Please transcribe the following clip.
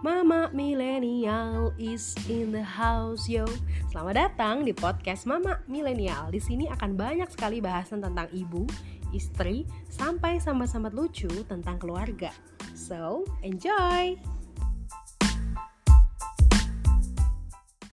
Mama Milenial is in the house yo. Selamat datang di podcast Mama Milenial. Di sini akan banyak sekali bahasan tentang ibu, istri, sampai sama-sama lucu tentang keluarga. So, enjoy.